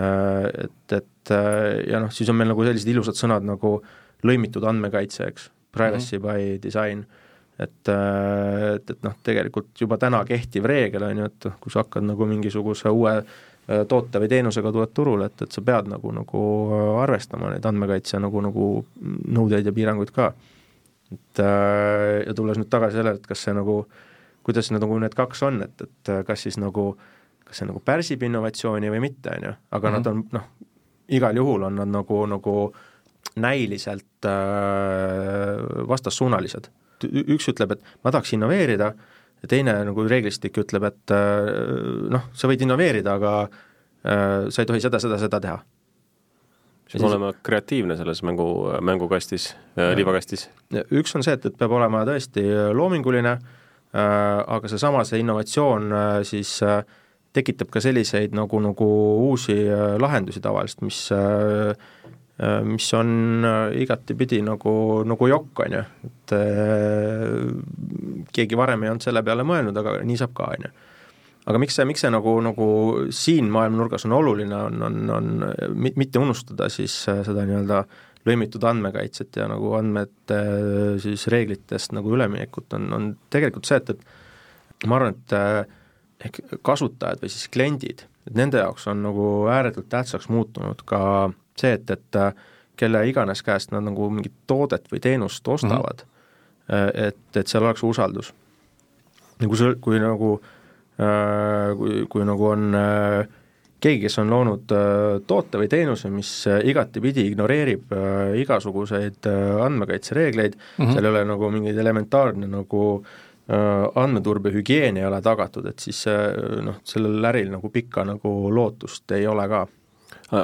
Äh, et, et äh, ja noh, siis on meil nagu sellised ilusad sõnad nagu lõimitud andmekaitse, eks, privacy mm -hmm. by design, et, et, et noh, tegelikult juba täna kehtiv reegel on ju, et kui sa hakkad nagu mingisuguse uue äh, Äh, toote või teenusega tuled turule, et, et sa pead nagu, nagu äh, arvestama neid andmekaitse nagu, nagu nõudeid ja piiranguid ka. et äh, ja tulles nüüd tagasi sellele, et kas see nagu, kuidas need nagu need kaks on, et, et kas siis nagu, kas see nagu pärsib innovatsiooni või mitte, on ju, aga mm -hmm. nad on noh, igal juhul on nad nagu, nagu näiliselt äh, vastassuunalised. üks ütleb, et ma tahaks innoveerida, ja teine nagu reeglistik ütleb, et äh, noh, sa võid innoveerida, aga äh, sa ei tohi seda, seda, seda teha. peab olema kreatiivne selles mängu, mängukastis, äh, liivakastis. üks on see, et, et peab olema tõesti loominguline, aga seesama, see innovatsioon siis tekitab ka selliseid nagu, nagu uusi lahendusi tavaliselt, mis mis on äh, igatipidi nagu, nagu jokk, on ju, et äh, keegi varem ei olnud selle peale mõelnud, aga nii saab ka, on ju. aga miks see, miks see nagu, nagu siin maailma nurgas on oluline, on, on, on mitte unustada siis seda nii-öelda lõimitud andmekaitset ja nagu andmete siis reeglitest nagu üleminekut, on, on tegelikult see, et, et ma arvan, et ehk kasutajad või siis kliendid, et nende jaoks on nagu ääretult tähtsaks muutunud ka see, et, et äh, kelle iganes käest nad nagu mingit toodet või teenust ostavad mm, -hmm. et, et seal oleks usaldus. ja kui sa, kui nagu, äh, kui, kui nagu on keegi, kes on loonud toote või teenuse, mis igatipidi ignoreerib igasuguseid andmekaitsereegleid mm, -hmm. seal ei ole nagu mingeid elementaarne nagu andmeturbe hügieen ei ole tagatud, et siis noh, sellel äril nagu pikka nagu lootust ei ole ka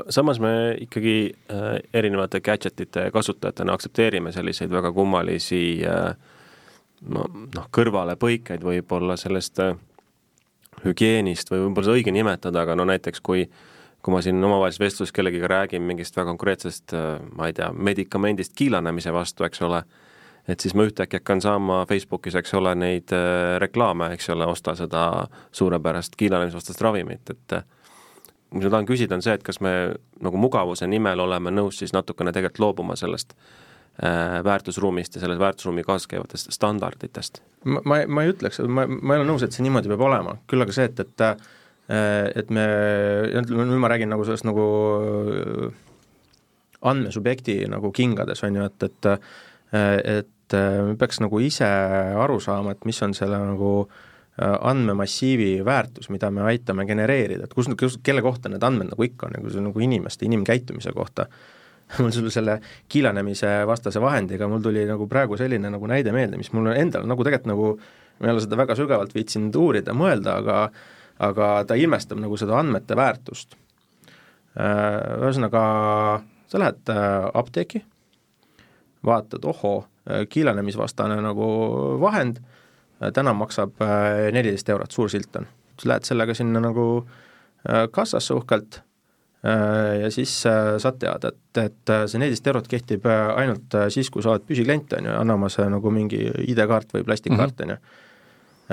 samas me ikkagi äh, erinevate gadgetite kasutajatena aktsepteerime selliseid väga kummalisi äh, noh, kõrvalepõikeid võib-olla sellest äh, hügieenist või võib-olla seda õige nimetada, aga no näiteks kui kui ma siin omavahelises vestluses kellegiga räägin mingist väga konkreetsest, ma ei tea, medikamendist kiilanemise vastu, eks ole, et siis ma ühtäkki hakkan saama Facebookis, eks ole, neid reklaame, eks ole, osta seda suurepärast kiilanemisvastast ravimit, et mis ma tahan küsida, on see, et kas me nagu mugavuse nimel oleme nõus siis natukene tegelikult loobuma sellest äh, väärtusruumist ja selles väärtusruumi kaasas käivatest standarditest? ma, ma, ma ei ütleks, ma, ma ei ole nõus, et see niimoodi peab olema, küll aga see, et, et äh, et me, nüüd ma räägin nagu sellest nagu andmesubjekti nagu kingades, on ju, et, et et et äh, me peaks nagu ise aru saama, et mis on selle nagu äh, andmemassiivi väärtus, mida me aitame genereerida, et kus, kus, kelle kohta need andmed nagu ikka on, nagu see nagu inimeste, inimkäitumise kohta. [laughs] mul sul selle kiilanemise vastase vahendiga, mul tuli nagu praegu selline nagu näide meelde, mis mul endal nagu tegelikult nagu, ma ei ole seda väga sügavalt viitsinud uurida, mõelda, aga aga ta ilmestab nagu seda andmete väärtust. Äh, ühesõnaga, sa lähed apteeki, vaatad, ohoo, Äh, kiilanemisvastane nagu vahend, äh, täna maksab äh, neliteist eurot, suur silt on. siis lähed sellega sinna nagu kassasse uhkelt ja siis saad teada, et, et see neliteist eurot kehtib ainult siis, kui sa oled püsiklient, on ju, anna oma see nagu mingi ID-kaart või plastikkaart, on ju.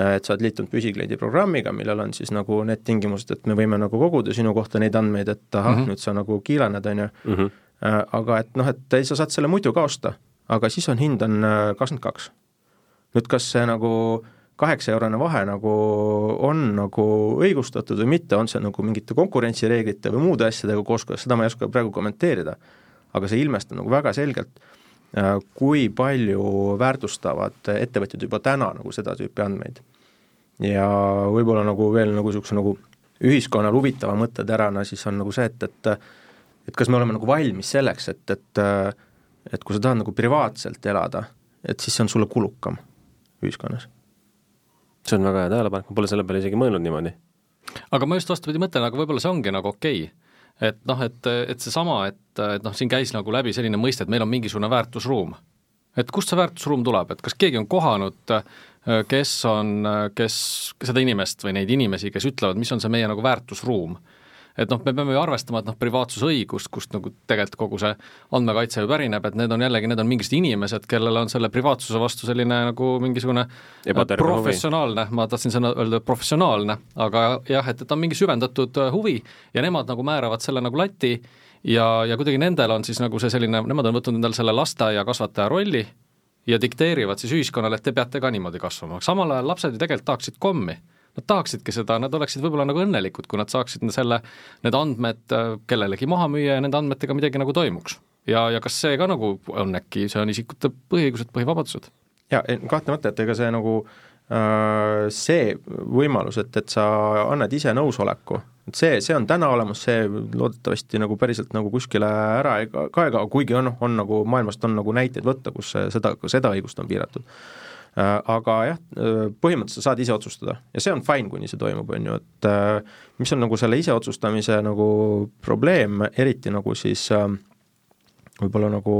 et sa oled liitunud püsikliendi programmiga, millel on siis nagu need tingimused, et me võime nagu koguda sinu kohta neid andmeid, et ahah mm, -hmm. nüüd sa nagu kiilaned, on ju, mhm. aga et noh, et sa saad selle muidu ka osta aga siis on hind on äh, kakskümmend kaks. Nüüd kas see nagu kaheksa-eurone vahe nagu on nagu õigustatud või mitte, on see nagu mingite konkurentsireeglite või muude asjadega kooskõlas, seda ma ei oska praegu kommenteerida, aga see ilmestab nagu väga selgelt, äh, kui palju väärtustavad ettevõtjad juba täna nagu seda tüüpi andmeid. ja võib-olla nagu veel nagu niisuguse nagu ühiskonnal huvitava mõtteterana siis on nagu see, et, et et kas me oleme nagu valmis selleks, et, et et kui sa tahad nagu privaatselt elada, et siis see on sulle kulukam ühiskonnas. see on väga hea tähelepanek, ma pole selle peale isegi mõelnud niimoodi. aga ma just vastupidi mõtlen, aga võib-olla see ongi nagu okei okay. et noh, et, et seesama, et, et noh, siin käis nagu läbi selline mõiste, et meil on mingisugune väärtusruum. et kust see väärtusruum tuleb, et kas keegi on kohanud, kes on, kes, seda inimest või neid inimesi, kes ütlevad, mis on see meie nagu väärtusruum et noh, me peame ju arvestama, et noh, privaatsusõigust, kust nagu tegelikult kogu see andmekaitse ju pärineb, et need on jällegi, need on mingisugused inimesed, kellel on selle privaatsuse vastu selline nagu mingisugune professionaalne, ma tahtsin sõna öelda professionaalne, aga jah, et, et on mingi süvendatud äh, huvi ja nemad nagu määravad selle nagu lati ja, ja kuidagi nendel on siis nagu see selline, nemad on võtnud endale selle lasteaiakasvataja rolli ja dikteerivad siis ühiskonnale, et te peate ka niimoodi kasvama, samal ajal lapsed ju tegelikult tahaksid kommi nad tahaksidki seda, nad oleksid võib-olla nagu õnnelikud, kui nad saaksid selle, need andmed äh, kellelegi maha müüa ja nende andmetega midagi nagu toimuks. ja, ja kas see ka nagu on äkki, see on isikute põhiõigused, põhivabadused? jaa, kahtlemata, et ega see nagu äh, see võimalus, et, et sa annad ise nõusoleku, et see, see on täna olemas, see loodetavasti nagu päriselt nagu kuskile ära ei kaega, kuigi on, on nagu maailmast on nagu näiteid võtta, kus seda, seda õigust on piiratud aga jah, äh, põhimõtteliselt sa saad ise otsustada. Ja see on fine, kuni see toimub, on ju, et äh, mis on nagu selle iseotsustamise nagu probleem, eriti nagu siis võib-olla nagu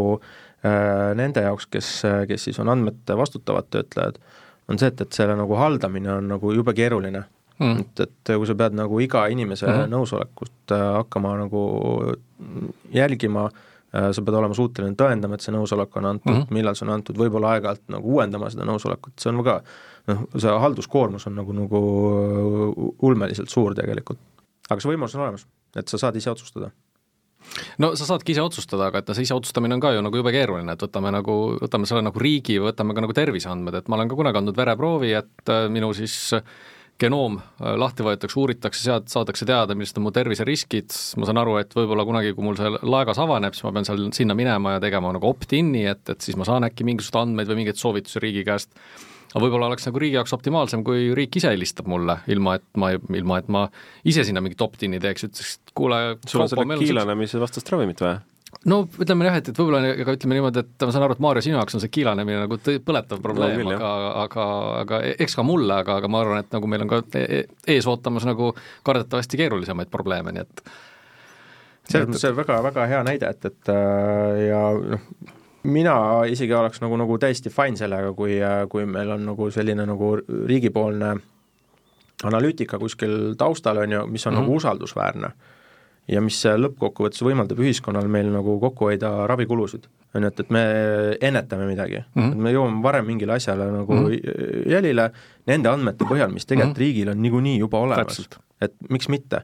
nende jaoks, kes, kes siis on andmete vastutavad töötlejad, on see, et, et selle nagu haldamine on nagu jube keeruline. Mm.. et, et kui sa pead nagu iga inimese mm -hmm. nõusolekut hakkama nagu jälgima äh, Äh, sa pead olema suuteline tõendama, et see nõusolek on antud mm, -hmm. millal see on antud, võib-olla aeg-ajalt nagu uuendama seda nõusolekut, see on ka noh, see halduskoormus on nagu, nagu ulmeliselt suur tegelikult. aga see võimalus on olemas, et sa saad ise otsustada no sa saadki ise otsustada, aga et no see ise otsustamine on ka ju nagu jube keeruline, et võtame nagu, võtame selle nagu riigi, võtame ka nagu terviseandmed, et ma olen ka kunagi andnud vereproovi, et äh, minu siis äh, genoom äh, lahti võetakse, uuritakse, sealt saadakse teada, millised on mu terviseriskid, ma saan aru, et võib-olla kunagi, kui mul see laegas avaneb, siis ma pean seal, sinna minema ja tegema nagu opt-in'i, et, et siis ma saan äkki mingisuguseid andmeid või mingeid soovitusi riigi käest, aga võib-olla oleks nagu riigi jaoks optimaalsem, kui riik ise helistab mulle, ilma et ma, ilma et ma ise sinna mingit opt-in'i teeks, ütleks, et kuule sul on selle kiilanemise vastast ravimit vaja? No ütleme jah, et, et võib-olla ega ütleme niimoodi, et ma saan aru, et Maarja, sinu jaoks on see kiilanemine nagu põletav probleem no,, aga, aga, aga eks ka mulle, aga, aga ma arvan, et nagu meil on ka e-, e-, ees ootamas nagu kardetavasti keerulisemaid probleeme, nii et selles mõttes see on väga, väga hea näide, et, et äh, ja noh, mina isegi oleks nagu, nagu täiesti fine sellega, kui, kui meil on nagu selline nagu riigipoolne analüütika kuskil taustal, on ju, mis on mm -hmm. nagu usaldusväärne ja mis lõppkokkuvõttes võimaldab ühiskonnal meil nagu kokku hoida ravikulusid. on ju, et, et me ennetame midagi mm, -hmm. et me jõuame varem mingile asjale nagu mm -hmm. jälile nende andmete põhjal, mis tegelikult mm -hmm. riigil on niikuinii juba olemas. et miks mitte.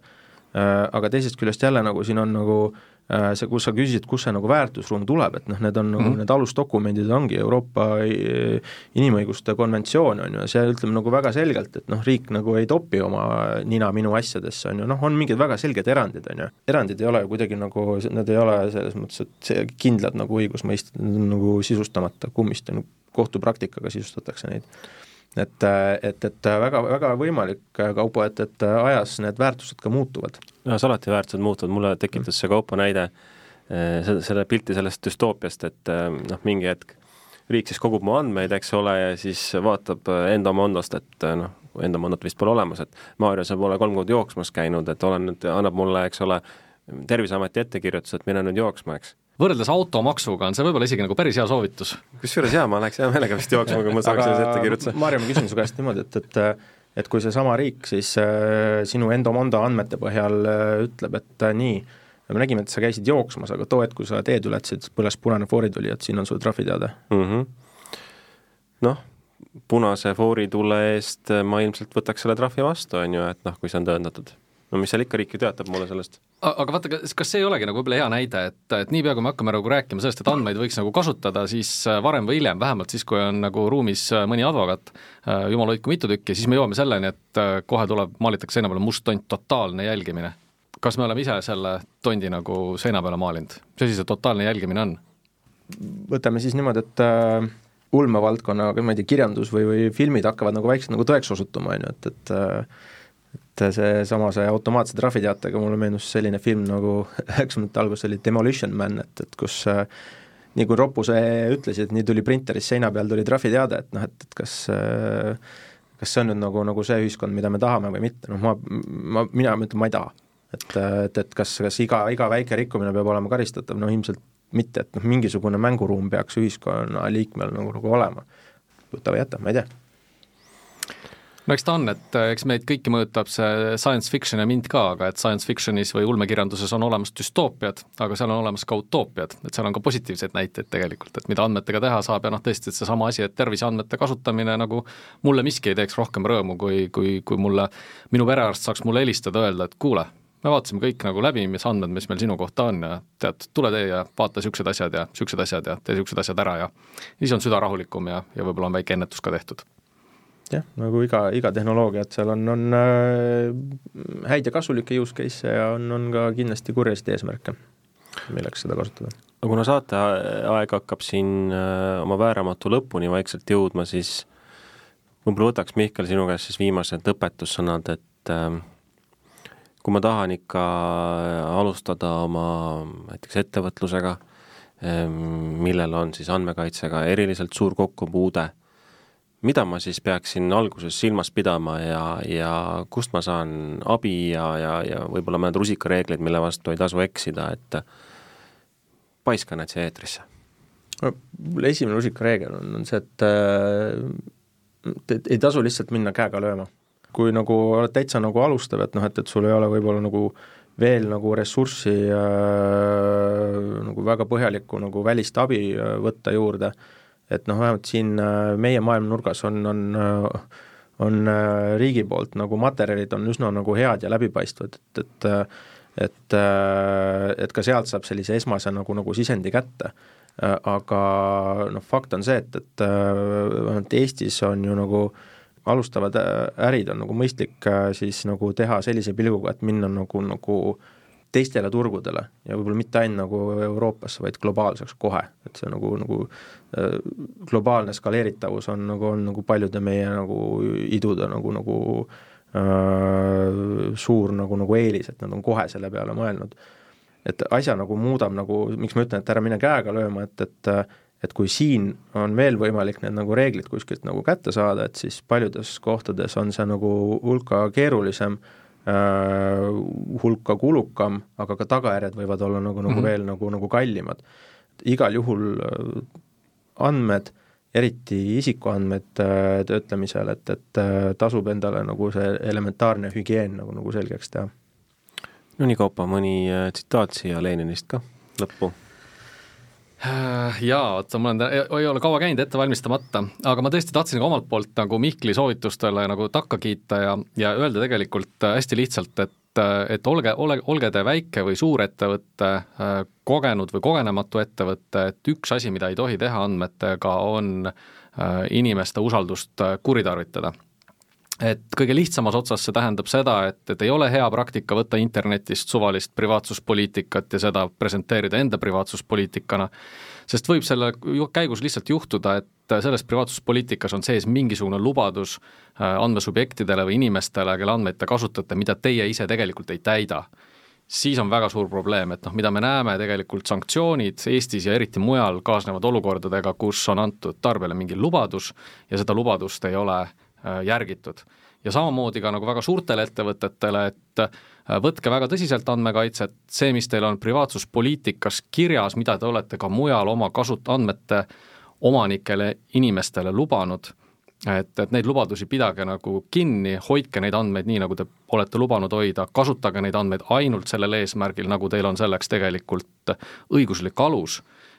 Äh, aga teisest küljest jälle nagu siin on nagu äh, Äh, see, kus sa küsisid, kust see nagu väärtusruum tuleb, et noh, need on nagu mm -hmm. need alusdokumendid ongi Euroopa äh, inimõiguste konventsioon, on ju, see ütleb nagu väga selgelt, et noh, riik nagu ei topi oma nina minu asjadesse, on ju, noh, on mingid väga selged erandid, on ju. erandid ei ole ju kuidagi nagu, nad ei ole selles mõttes, et see kindlad nagu õigusmõisted, need on nagu sisustamata kummist, on ju, kohtupraktikaga sisustatakse neid et, et, et väga, väga võimalik, Kaupo, et, et ajas need väärtused ka muutuvad no alati väärtused muutuvad, mulle tekitas see Kaupo näide eh, selle, selle pilti sellest düstoopiast, et eh, noh, mingi hetk riik siis kogub mu andmeid, eks ole, ja siis vaatab eh, enda Mondost, et noh, enda Mondot vist pole olemas, et Maarja, sa pole kolm kuud jooksmas käinud, et olen nüüd, annab mulle, eks ole, Terviseameti ettekirjutus, et mine nüüd jooksma, eks võrreldes automaksuga on see võib-olla isegi nagu päris hea soovitus. kusjuures jaa, ma läheks hea meelega vist jooksma, kui ma saaks sellise ettekirjutuse. Maarja, ma küsin su käest niimoodi, et, et et kui seesama riik siis äh, sinu Endomondo andmete põhjal äh, ütleb, et äh, nii, me nägime, et sa käisid jooksmas, aga too hetk, kui sa teed ületasid, põles punane foorituli, et siin on sul trahviteade mm -hmm.. noh, punase fooritule eest ma ilmselt võtaks selle trahvi vastu, on ju, et noh, kui see on tõendatud no mis seal ikka, riik ju teatab mulle sellest. aga vaata, kas, kas see ei olegi nagu võib-olla hea näide, et, et niipea, kui me hakkame nagu rääkima sellest, et andmeid võiks nagu kasutada, siis äh, varem või hiljem, vähemalt siis, kui on nagu ruumis äh, mõni advokaat, äh, jumal hoidku mitu tükki, siis me jõuame selleni, et kohe tuleb, maalitakse seina peale must tont, totaalne jälgimine. kas me oleme ise selle tondi nagu seina peale maalinud, mis asi see totaalne jälgimine on? võtame siis niimoodi, et äh, ulmevaldkonna, ma ei tea, kirjandus või, või filmid hakkavad nagu vaikselt nagu tõeks osutuma, on ju, et, et äh, et seesama, see automaatse trahviteatega mulle meenus selline film nagu [laughs] üheksakümnendate alguses oli Demolition Man, et, et kus äh, nii kui Roppu see ütlesid, nii tuli printeris seina peal tuli trahviteade, et noh, et, et kas äh, kas see on nüüd nagu, nagu see ühiskond, mida me tahame või mitte, noh ma, ma, mina ütlen, ma ei taha. et, et, et kas, kas iga, iga väike rikkumine peab olema karistatav, no ilmselt mitte, et noh, mingisugune mänguruum peaks ühiskonnaliikmel nagu, nagu olema. võta või jäta, ma ei tea no eks ta on, et äh, eks meid kõiki mõjutab see science fiction ja mind ka, aga et science fiction'is või ulmekirjanduses on olemas düstoopiad, aga seal on olemas ka utoopiad, et seal on ka positiivseid näiteid tegelikult, et mida andmetega teha saab ja noh, tõesti, et seesama asi, et terviseandmete kasutamine nagu mulle miski ei teeks rohkem rõõmu, kui, kui, kui mulle, minu perearst saaks mulle helistada, öelda, et kuule, me vaatasime kõik nagu läbi, mis andmed, mis meil sinu kohta on ja tead, tule tee ja vaata niisugused asjad ja niisugused asjad ja tee niisugused asjad ära ja siis on süda rahulikum ja, ja võib-olla on väike ennetus ka tehtud jah, nagu iga, iga tehnoloogia, et seal on, on äh, häid ja kasulikke use case'e ja on, on ka kindlasti kurjasid eesmärke, milleks seda kasutada. no kuna saateaeg hakkab siin äh, oma vääramatu lõpuni vaikselt jõudma, siis võib-olla võtaks, Mihkel, sinu käest siis viimased õpetussõnad, et äh, kui ma tahan ikka alustada oma näiteks ettevõtlusega, millel on siis andmekaitsega eriliselt suur kokkupuude mida ma siis peaksin alguses silmas pidama ja, ja kust ma saan abi ja, ja, ja võib-olla mõned rusikareeglid, mille vastu ei tasu eksida, et paiska need siia eetrisse. no esimene rusikareegel on, on see, et äh, et ei tasu lihtsalt minna käega lööma. kui nagu oled täitsa nagu alustav, et noh, et, et sul ei ole võib-olla nagu veel nagu ressurssi äh, nagu väga põhjalikku nagu välist abi äh, võtta juurde äh,, et noh, vähemalt siin äh, meie maailmanurgas on, on äh, on äh, riigi poolt nagu materjalid on üsna nagu head ja läbipaistvad, et, et et, et ka sealt saab sellise esmase nagu, nagu sisendi kätte. Aga noh, fakt on see, et, et vähemalt Eestis on ju nagu alustavad ärid on nagu mõistlik siis nagu teha sellise pilguga, et minna nagu, nagu teistele turgudele ja võib-olla mitte ainult nagu Euroopasse, vaid globaalseks kohe, et see nagu, nagu Äh, globaalne skaleeritavus on nagu, on nagu paljude meie nagu idude nagu, nagu äh, suur nagu, nagu eelis, et nad on kohe selle peale mõelnud. et asja nagu muudab nagu, miks ma ütlen, et ära mine käega lööma, et, et et kui siin on veel võimalik need nagu reeglid kuskilt nagu kätte saada, et siis paljudes kohtades on see nagu hulka keerulisem äh,, hulka kulukam, aga ka tagajärjed võivad olla nagu, nagu mm -hmm. veel nagu, nagu kallimad. igal juhul äh, andmed, eriti isikuandmed äh, töötlemisel, et, et äh, tasub endale nagu see elementaarne hügieen nagu, nagu selgeks teha. no nii, Kaupo, mõni äh, tsitaat siia Leninist ka lõppu Äh, jaa, vaata ma olen, ei ole kaua käinud ette valmistamata, aga ma tõesti tahtsin ka omalt poolt nagu Mihkli soovitustele nagu takka kiita ja, ja öelda tegelikult äh, hästi lihtsalt, et et olge, ole, olge te väike või suur ettevõte, äh, kogenud või kogenematu ettevõte, et üks asi, mida ei tohi teha andmetega, on inimeste usaldust kuritarvitada et kõige lihtsamas otsas see tähendab seda, et, et ei ole hea praktika võtta internetist suvalist privaatsuspoliitikat ja seda presenteerida enda privaatsuspoliitikana, sest võib selle käigus lihtsalt juhtuda, et selles privaatsuspoliitikas on sees mingisugune lubadus äh, andmesubjektidele või inimestele, kelle andmeid te kasutate, mida teie ise tegelikult ei täida. Siis on väga suur probleem, et noh, mida me näeme tegelikult sanktsioonid Eestis ja eriti mujal kaasnevad olukordadega, kus on antud tarbijale mingi lubadus ja seda lubadust ei ole järgitud. ja samamoodi ka nagu väga suurtele ettevõtetele, et äh, võtke väga tõsiselt andmekaitset, see, mis teil on privaatsuspoliitikas kirjas, mida te olete ka mujal oma kasut-, andmete omanikele, inimestele lubanud, et, et neid lubadusi pidage nagu kinni, hoidke neid andmeid nii, nagu te olete lubanud hoida, kasutage neid andmeid ainult sellel eesmärgil, nagu teil on selleks tegelikult õiguslik alus. Äh,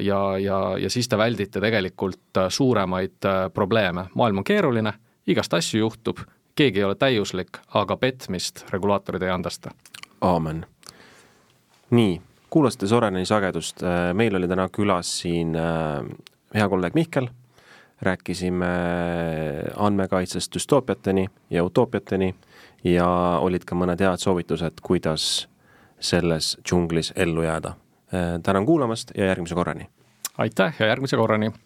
ja, ja, ja siis te väldite tegelikult äh, suuremaid äh, probleeme. maailm on keeruline, igast asju juhtub, keegi ei ole täiuslik, aga petmist regulaatorid ei andesta. aamen. nii, kuulasite Soreneni sagedust, meil oli täna külas siin hea kolleeg Mihkel, rääkisime andmekaitsest düstoopiateni ja utoopiateni ja olid ka mõned head soovitused, kuidas selles džunglis ellu jääda Äh, tänan kuulamast ja järgmise korrani! aitäh ja järgmise korrani!